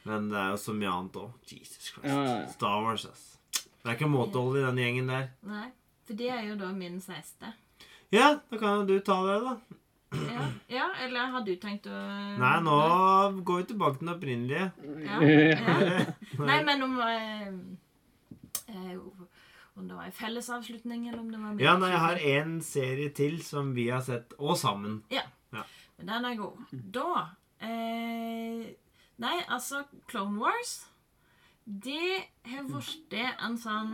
Men det er jo så mye annet òg. Jesus Christ. Ja, ja, ja. Star Wars, ass. Det er ikke måtehold i den gjengen der. Nei. For det er jo da min siste. Ja, da kan jo du ta det, da. Ja, ja eller har du tenkt å Nei, nå går vi tilbake til den opprinnelige. Ja, ja. Nei, men om eh, eh, Om det var en fellesavslutning, eller om det var Ja, nei, jeg har én en serie til som vi har sett, og sammen. Ja. Men den er god. Da eh, Nei, altså Clone Wars Det har blitt en sånn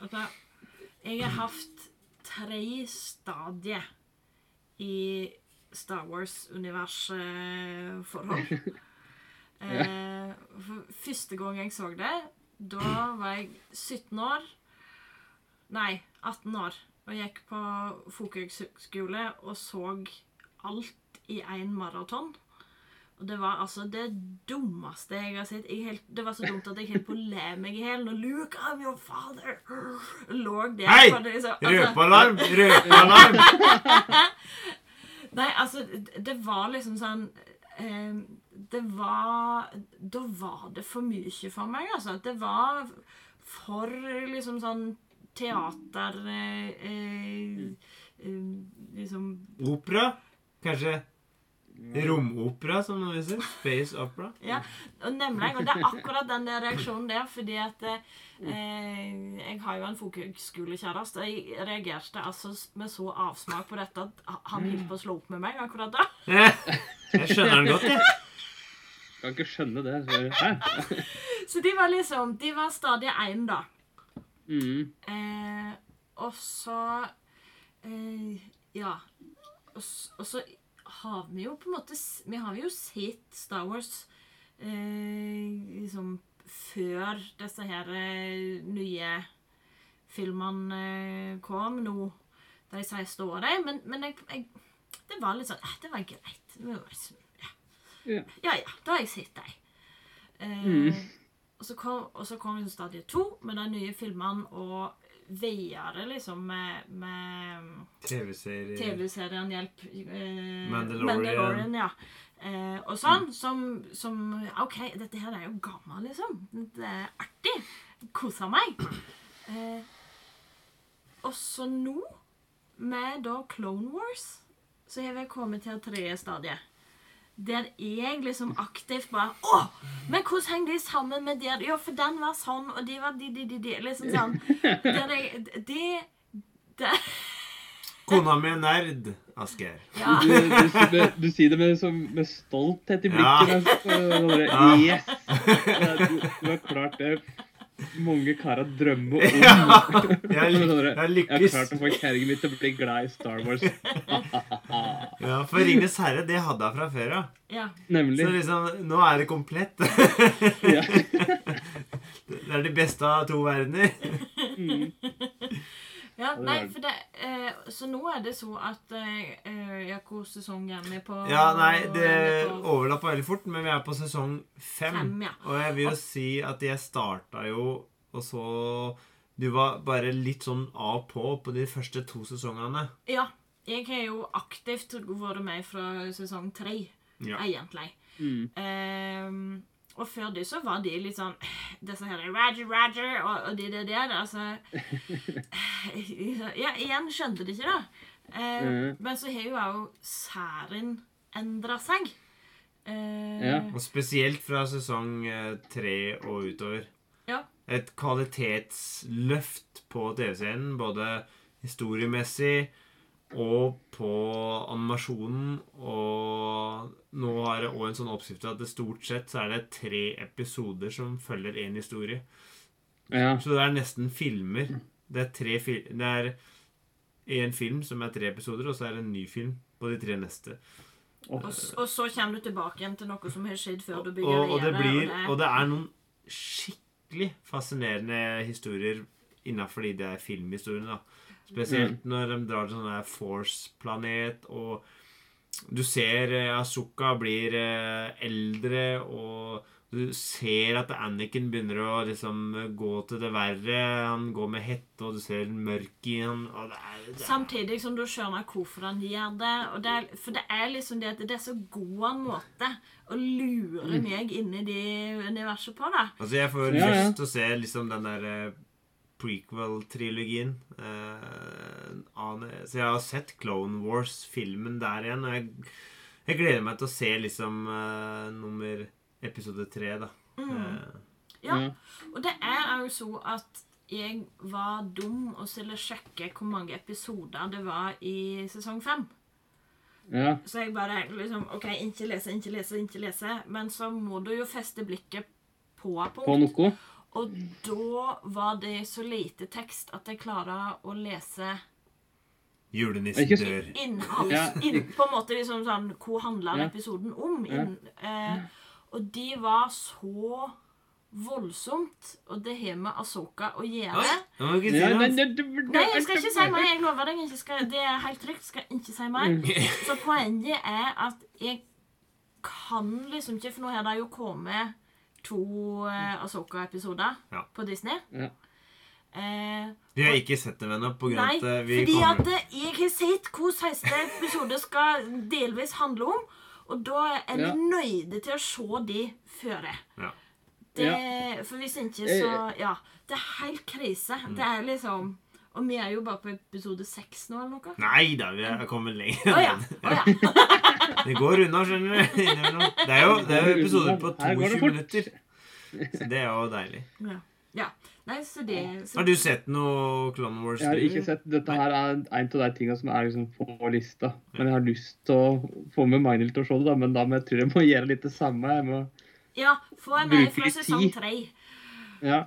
altså, Jeg har hatt tre stadier i Star Wars-universforhold. Eh, for første gang jeg så det, da var jeg 17 år. Nei, 18 år. Og gikk på folkehøgskole og så alt i én maraton. Og det var altså det dummeste jeg har sett. Jeg helt, det var så dumt at jeg holdt på le meg i hjel når Luke, I'm your father, lå der. Hei! liksom. Altså- Røpealarm! Røpealarm! Nei, altså, det- var liksom sånn eh, Det var Da var det for mye for meg, altså. Det var for liksom sånn teater eh, eh, eh, Liksom Opera? Kanskje romopera, som noen sier. Space opera? Ja, og nemlig. Og det er akkurat den der reaksjonen der, fordi at eh, Jeg har jo en folkehøgskolekjæreste, og jeg reagerte altså med så avsmak på dette at han holdt på å slå opp med meg akkurat da. Jeg skjønner den godt, jeg. Kan ikke skjønne det. Så, hæ? Så de var liksom De var stadig én, da. Mm. Eh, og så eh, Ja. Og, og så har vi jo på en måte Vi har jo sett Star Wars eh, liksom før disse her eh, nye filmene eh, kom nå de siste årene. Men, men jeg, jeg, det var litt sånn eh, Det var greit. Liksom, ja. Ja. ja ja, da har jeg sett dem. Eh, Mm. og, så kom, og så kom liksom stadie to med de nye filmene og videre liksom med, med TV-serien TV-serien Hjelp eh, Mandalorian. ja. Eh, og sånn som, som OK, dette her er jo gammel, liksom. Det er artig. Koser meg. Eh, og så nå, med da Clone Wars, så har vi kommet til tredje stadie. Der jeg liksom aktivt bare Å! Men hvordan henger de sammen med der? Ja, for den var sånn, og de var de, de, de, de. Liksom sånn. Der jeg De, de. Kona mi er nerd, Asgeir. Ja. Du, du, du, du sier det med, som, med stolthet i Ja. blikket. så Ja. Yes! Du, du har klart det mange karer drømmer om. Ja, jeg, jeg, lykkes. jeg har klart å få kjerringa mi til å bli glad i Star Wars. Ja, For Ringenes herre, det hadde jeg fra før av. ja. Nemlig. Så liksom, nå er det komplett. Det er det beste av to verdener. Mm. Ja, nei, for det eh, Så nå er det så at eh, eh, Ja, hvor sesong er vi på? Ja, nei, det Er overlapper veldig fort, men vi er på sesong fem. Fem, ja. Og jeg vil jo si at jeg starta jo, og så Du var bare litt sånn av på på de første to sesongene. Ja. Jeg har jo aktivt vært med fra sesong tre, Ja. egentlig. Mm. Ehm, og før det så var de litt sånn Disse her Roger, Roger og, og de der, der altså Ja, igjen skjønte de ikke det. Eh, mm. Men så har jo òg særen endra seg. Eh, Ja. Og spesielt fra sesong eh, tre og utover. ja. Et kvalitetsløft på TV-scenen, både historiemessig og på animasjonen. Og nå har det òg en sånn oppskrift at det stort sett så er det tre episoder som følger én historie. Ja. Så det er nesten filmer. Det er tre fil Det er én film som er tre episoder, og så er det en ny film på de tre neste. Og, og så kommer du tilbake igjen til noe som har skjedd før du Og, bygger og, det blir, og og det er noen skikkelig fascinerende historier innafor de der filmhistoriene. da. Spesielt når de drar til sånn der Force-planet, og du ser eh, Asuka blir eh, eldre, og du ser at Anniken begynner å liksom gå til det verre. Han går med hette, og du ser mørk i han. Det er, det er Samtidig som du skjønner hvorfor han gjør det. Og det er, for det er liksom det at det er så god en måte å lure meg inn i det universet på. da. Altså, jeg får Ja, ja. lyst til å se liksom den der eh, prequel-trilogien. Eh, så jeg har sett Clone Wars-filmen der igjen, og jeg, jeg gleder meg til å se liksom eh, nummer episode tre, da. Mm. Ja. Ja. Og det er jo så at jeg var dum og skulle sjekke hvor mange episoder det var i sesong fem. Ja. Så jeg bare liksom OK, ikke lese, ikke lese, ikke lese. Men så må du jo feste blikket på På noe. Og da var det så lite tekst at jeg klarer å lese Julenissen dør. innhold. Ja. Inn, på en måte liksom sånn Hva handler Ja. episoden om? Ja. Inn, eh, og de var så voldsomt. Og det har med Asoka å gjøre. Nei, jeg skal ikke si mer. Jeg lover deg. Jeg skal, det er helt trygt. Skal ikke si mer. Mm. Så poenget er at jeg kan liksom ikke For nå har det jo kommet to eh, Asoka-episoder Ja. på Disney. Ja. Eh, Vi har ikke sett dem ennå, av Nei, at eh, vi fordi kommer at eh, jeg har sett hvor 16. episode skal delvis handle om. Og da er vi Ja. nøyde til å se de før. Ja. Det, For hvis ikke, så Ja. Det er helt krise. Mm. Det er liksom Og vi er jo bare på episode seks nå, eller noe. Nei da, vi er kommet lenger. Oh, ja. Oh, ja. Det går unna, skjønner du. Det er jo, det er jo episoder på Her 22 minutter. Så det er jo deilig. ja. ja. Nei, så det så, Har du sett noe Clone Wars? Jeg har ikke sett Dette her er en av de tingene som er liksom på lista. Men jeg har lyst til å få med Magnhild til å se det, da. Men da må jeg tror jeg må gjøre litt det samme. Jeg må, Ja, få en med fra sesong tre. ja.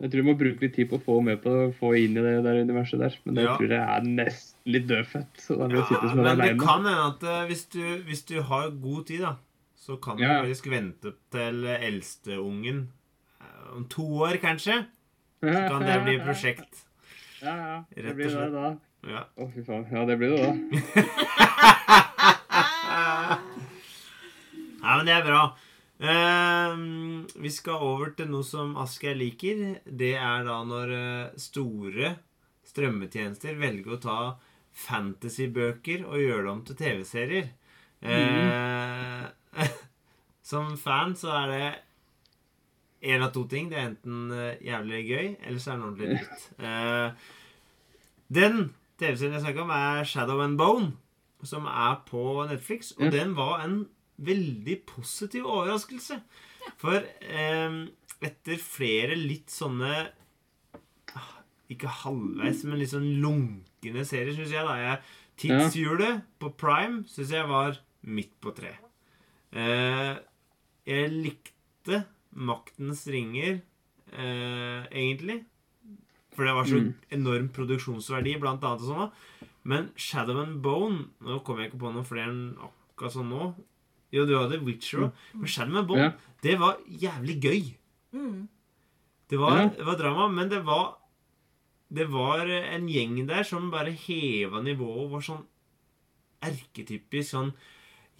Jeg tror du må bruke litt tid på å få med på å få inn i det der universet der. Men det Ja. tror jeg er nesten litt dødfødt. Så da jeg Ja, sitte som en men det alene. kan hende at eh, hvis du, hvis du har god tid, da, så kan du faktisk vente til eldsteungen eh, om to år, kanskje. Så kan det bli et prosjekt. Ja, ja. Det blir det da. Ja. Å, fy faen. Ja, det blir det da. Nei, men det er bra. Ehm, vi skal over til noe som Asgeir liker. Det er da når eh, store strømmetjenester velger å ta fantasybøker og gjøre dem til TV-serier. Eh, som fan så er det én av to ting. Det er enten eh, jævlig gøy, eller så er det ordentlig dritt. Eh, den TV-serien jeg snakker om, er Shadow and Bone, som er på Netflix. Og mm. den var en veldig positiv overraskelse. For eh, etter flere litt sånne ah, ikke halvveis, men litt sånn lunkne serier, syns jeg. da. Jeg, Tidshjulet på Prime syns jeg var midt på tre. Eh, jeg likte Maktens ringer, eh, egentlig. For det var så Mm. enorm produksjonsverdi, blant annet og sånn. da. Men Shadow and Bone Nå kommer jeg ikke på noen flere enn akkurat sånn nå. Jo, du hadde Witcher òg. Men Shadow Man Bond, Ja. det var jævlig gøy. Mm. Det var, Ja. det var drama, men det var Det var en gjeng der som bare heva nivået og var sånn erketypisk sånn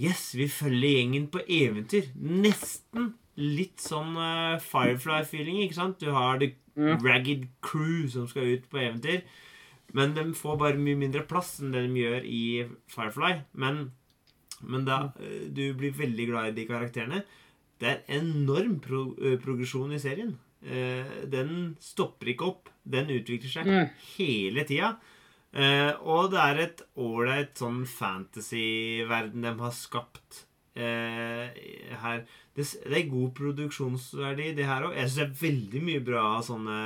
Yes, vi følger gjengen på eventyr. Nesten litt sånn uh, Firefly-feeling, ikke sant? Du har The Ja. Ragged Crew som skal ut på eventyr. Men de får bare mye mindre plass enn det de gjør i Firefly. Men, men da eh, Du blir veldig glad i de karakterene. Det er enorm pro eh, progresjon i serien. Eh, den stopper ikke opp. Den utvikler seg Nei. hele tida. Og det er et ålreit sånn fantasy-verden de har skapt her. Det, er god produksjonsverdi, det her òg. Jeg syns det er veldig mye bra sånne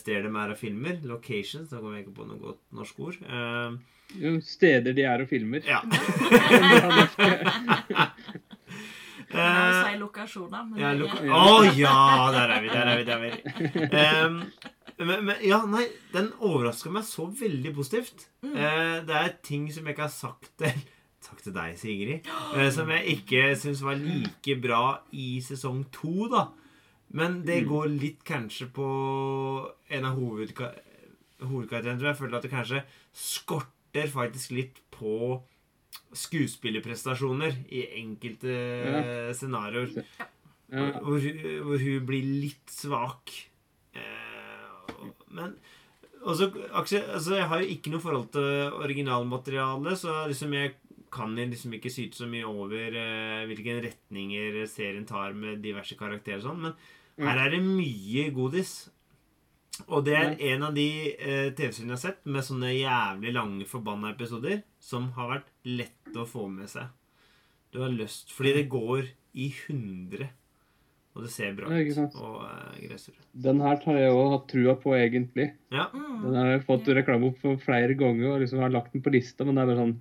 steder de er av filmer. Locations. Da kommer jeg ikke på noe godt norsk ord. Eh, Steder de er og filmer. ja. Jo si lokasjoner. Men Ja, loka- Å ja! Der er vi, der er vi. der er vi. Um, men, men ja, nei, den overraska meg så veldig positivt. Eh, det er ting som jeg ikke har sagt til Takk til deg, Sigrid. eh, som jeg ikke syns var like bra i sesong to, da. Men det går litt kanskje på en av hovedka hovedkarakterene. tror Jeg Jeg føler at det kanskje skorter faktisk litt på skuespillerprestasjoner i enkelte Ja. scenarioer. Ja. Hvor, hun- hvor hun blir litt svak. Eh, men også, altså, jeg har jo ikke noe forhold til originalmaterialet, så liksom jeg kan liksom ikke syte så mye over eh, hvilke retninger serien tar med diverse karakterer og sånn, men her er det mye godis. Og det er en av de eh, TV-seriene jeg har sett med sånne jævlig lange forbanna episoder som har vært lett å få med seg. Du har lyst Fordi det går i hundre. Og det ser bra Ja, ut. sant. Og eh, gresser. Den her har jeg òg hatt trua på, egentlig. Ja. Den har jeg fått reklame for flere ganger og liksom har lagt den på lista, men det er bare sånn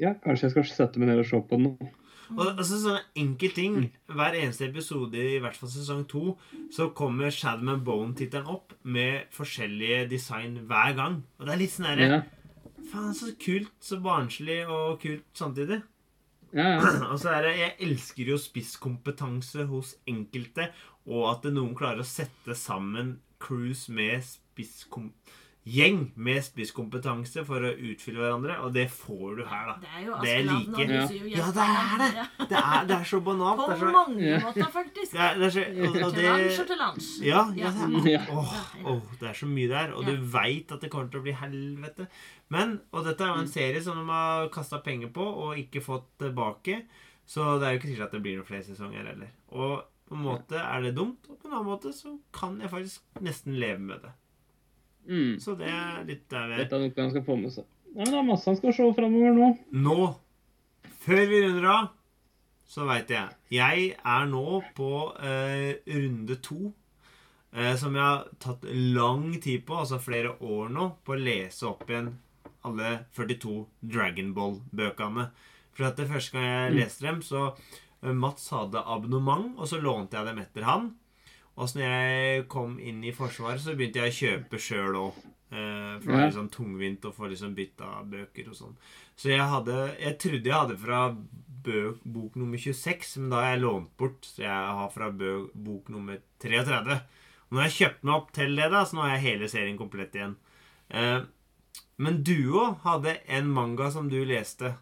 Ja, kanskje jeg skal sette meg ned og se på den nå. Og altså sånne enkel ting Hver eneste episode, i hvert fall sesong to, så kommer Shadow and Bone-tittelen opp med forskjellige design hver gang. Og det er litt sånn herre Ja, Faen, så kult. Så barnslig og kult samtidig. ja. ja. Og så er det Jeg elsker jo spisskompetanse hos enkelte, og at noen klarer å sette sammen crews med spisskom... Gjeng med spisskompetanse for å utfylle hverandre, og det får du her, da. Det er jo Det er Askeladden og like. Huset jo Ja, det er det! Det er, det er så banalt. På Det er så, mange måter, faktisk. det er, det er så og, og Til lands og til lands. Ja, ja, Ja. det er, oh, oh, det er så mye der, og Ja. du veit at det kommer til å bli helvete. Men, og dette er jo en serie som de har kasta penger på og ikke fått tilbake, så det er jo ikke sikkert at det blir noen flere sesonger heller. Og på en måte er det dumt, og på en annen måte så kan jeg faktisk nesten leve med det. Mm. Så det er litt der vi Dette er noe han skal få med seg. Nei, men Det er masse han skal se framover nå. Nå, før vi runder av, så veit jeg Jeg er nå på eh, runde to. Eh, som jeg har tatt lang tid på, altså flere år nå, på å lese opp igjen alle 42 Dragon Ball-bøkene. For at det første gang jeg leste dem, så eh, Mats hadde abonnement, og så lånte jeg dem etter han. Og så når jeg kom inn i Forsvaret, så begynte jeg å kjøpe sjøl òg. Eh, for det er sånn tungvint å få liksom bytta bøker og sånn. Så jeg hadde Jeg trodde jeg hadde fra bøk, bok nummer 26, men da har jeg lånt bort. Så jeg har fra bøk, bok nummer 33. Og nå har jeg kjøpt meg opp til det, da, så nå har jeg hele serien komplett igjen. Eh, men du òg hadde en manga som du leste,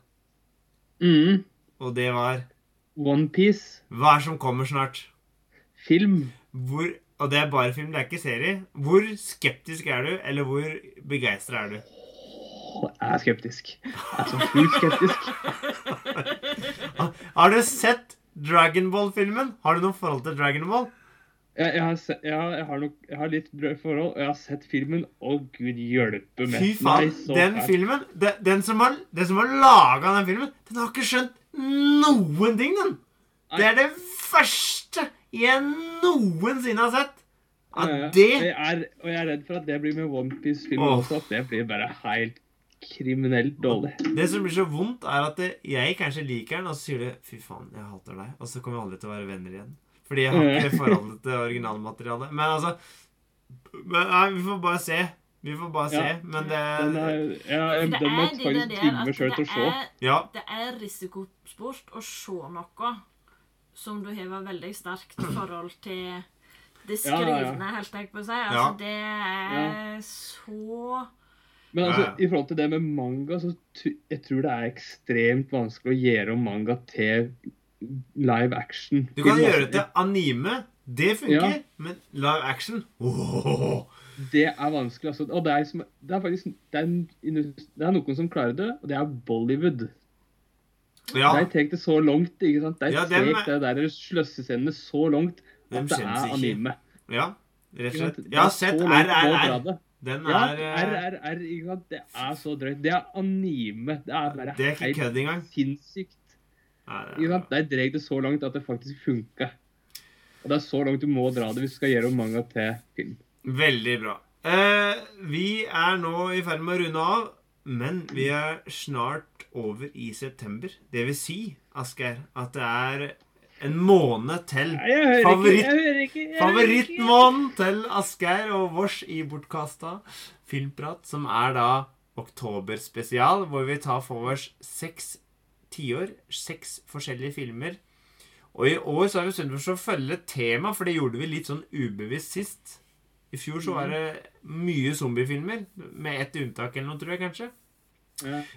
Mm. og det var Onepiece. Hva er som kommer snart? Film. Hvor, og det er bare film, det er ikke serie. Hvor skeptisk er du, eller hvor begeistra er du? Jeg er skeptisk. Jeg er så sjukt skeptisk. Har du sett Dragon Ball-filmen? Har du noe forhold til Dragon Ball? Jeg, jeg, har, se, jeg, har, jeg, har nok, jeg har litt forhold, og jeg har sett filmen. Å, gud hjelpe meg. Fy faen, Nei, den fært. filmen den, den som har, den som har laga den filmen, den har ikke skjønt noen ting, den! Det er det verste jeg noensinne har sett. At Ja, ja. det jeg er, og jeg er redd for at det blir med OnePiece-film oh. også. At det blir bare helt kriminelt dårlig. Det som blir så vondt, er at jeg kanskje liker den, og så sier du 'fy faen, jeg hater deg', og så kommer vi aldri til å være venner igjen. Fordi jeg har ikke forholdet til originalmaterialet. Men altså men, Nei, vi får bare se. Vi får bare se. Men det Den, er, ja, den det er faktisk tvinge meg sjøl til å se. er, Ja. det er risikosport å se noe som du har veldig sterkt forhold til det skrivne, ja, ja. skrivende, helt jeg på å si. Altså, Ja. det er så Men altså, i forhold til det med manga, så jeg tror det er ekstremt vanskelig å gjøre om manga til live action. Du kan gjøre det til anime. Det funker. Ja. Men live action oh. Det er vanskelig, altså. Og det er, som, det er faktisk det er, det er noen som klarer det, og det er Bollywood. Ja. De tar det så langt, ikke sant? De Ja, tar dem det der sløssescenene så langt Dem at det er er ikke. anime. ja. Rett og slett. Jeg har sett RRR. Den er ja, RRR, ikke sant? Det er så drøyt. Det er anime. Det er bare Det er ikke helt kødd engang. sinnssykt. Nei, det er-? De drar det så langt at det faktisk funker. Og det er så langt du må dra det hvis du skal gjøre om manga til film. Veldig bra. Eh, vi er nå i ferd med å runde av, men vi er snart over i september. Det vil si, Asgeir, at det er en måned til Favoritt-. Favorittmåneden til Asgeir og vårs i Bortkasta filmprat, som er da oktoberspesial, hvor vi tar for oss seks tiår, seks forskjellige filmer. Og i år så har vi oss for å følge tema, for det gjorde vi litt sånn ubevisst sist. I fjor så var det mye zombiefilmer, med ett unntak eller noe, tror jeg kanskje.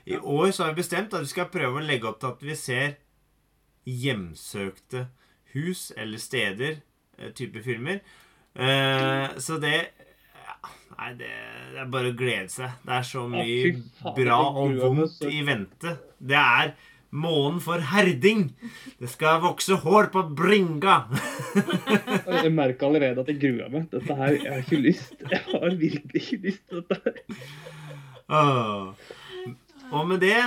I år så har vi bestemt at vi skal prøve å legge opp til at vi ser hjemsøkte hus eller steder, eh, type filmer. Eh, så det Nei, det, det er bare å glede seg. Det er så mye bra og vondt i vente. Det er månen for herding. Det skal vokse hår på bringa. Jeg merker allerede at jeg gruer meg. Dette her, Jeg har ikke lyst. Jeg har virkelig ikke lyst til dette. her. Åh. Og med det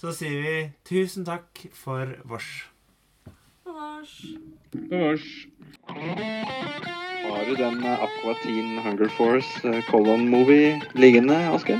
så sier vi tusen takk for vårs. Vårs. Vårs. Har du den eh, Aqua Teen Hunger Force eh, Colon Movie liggende, Asgeir?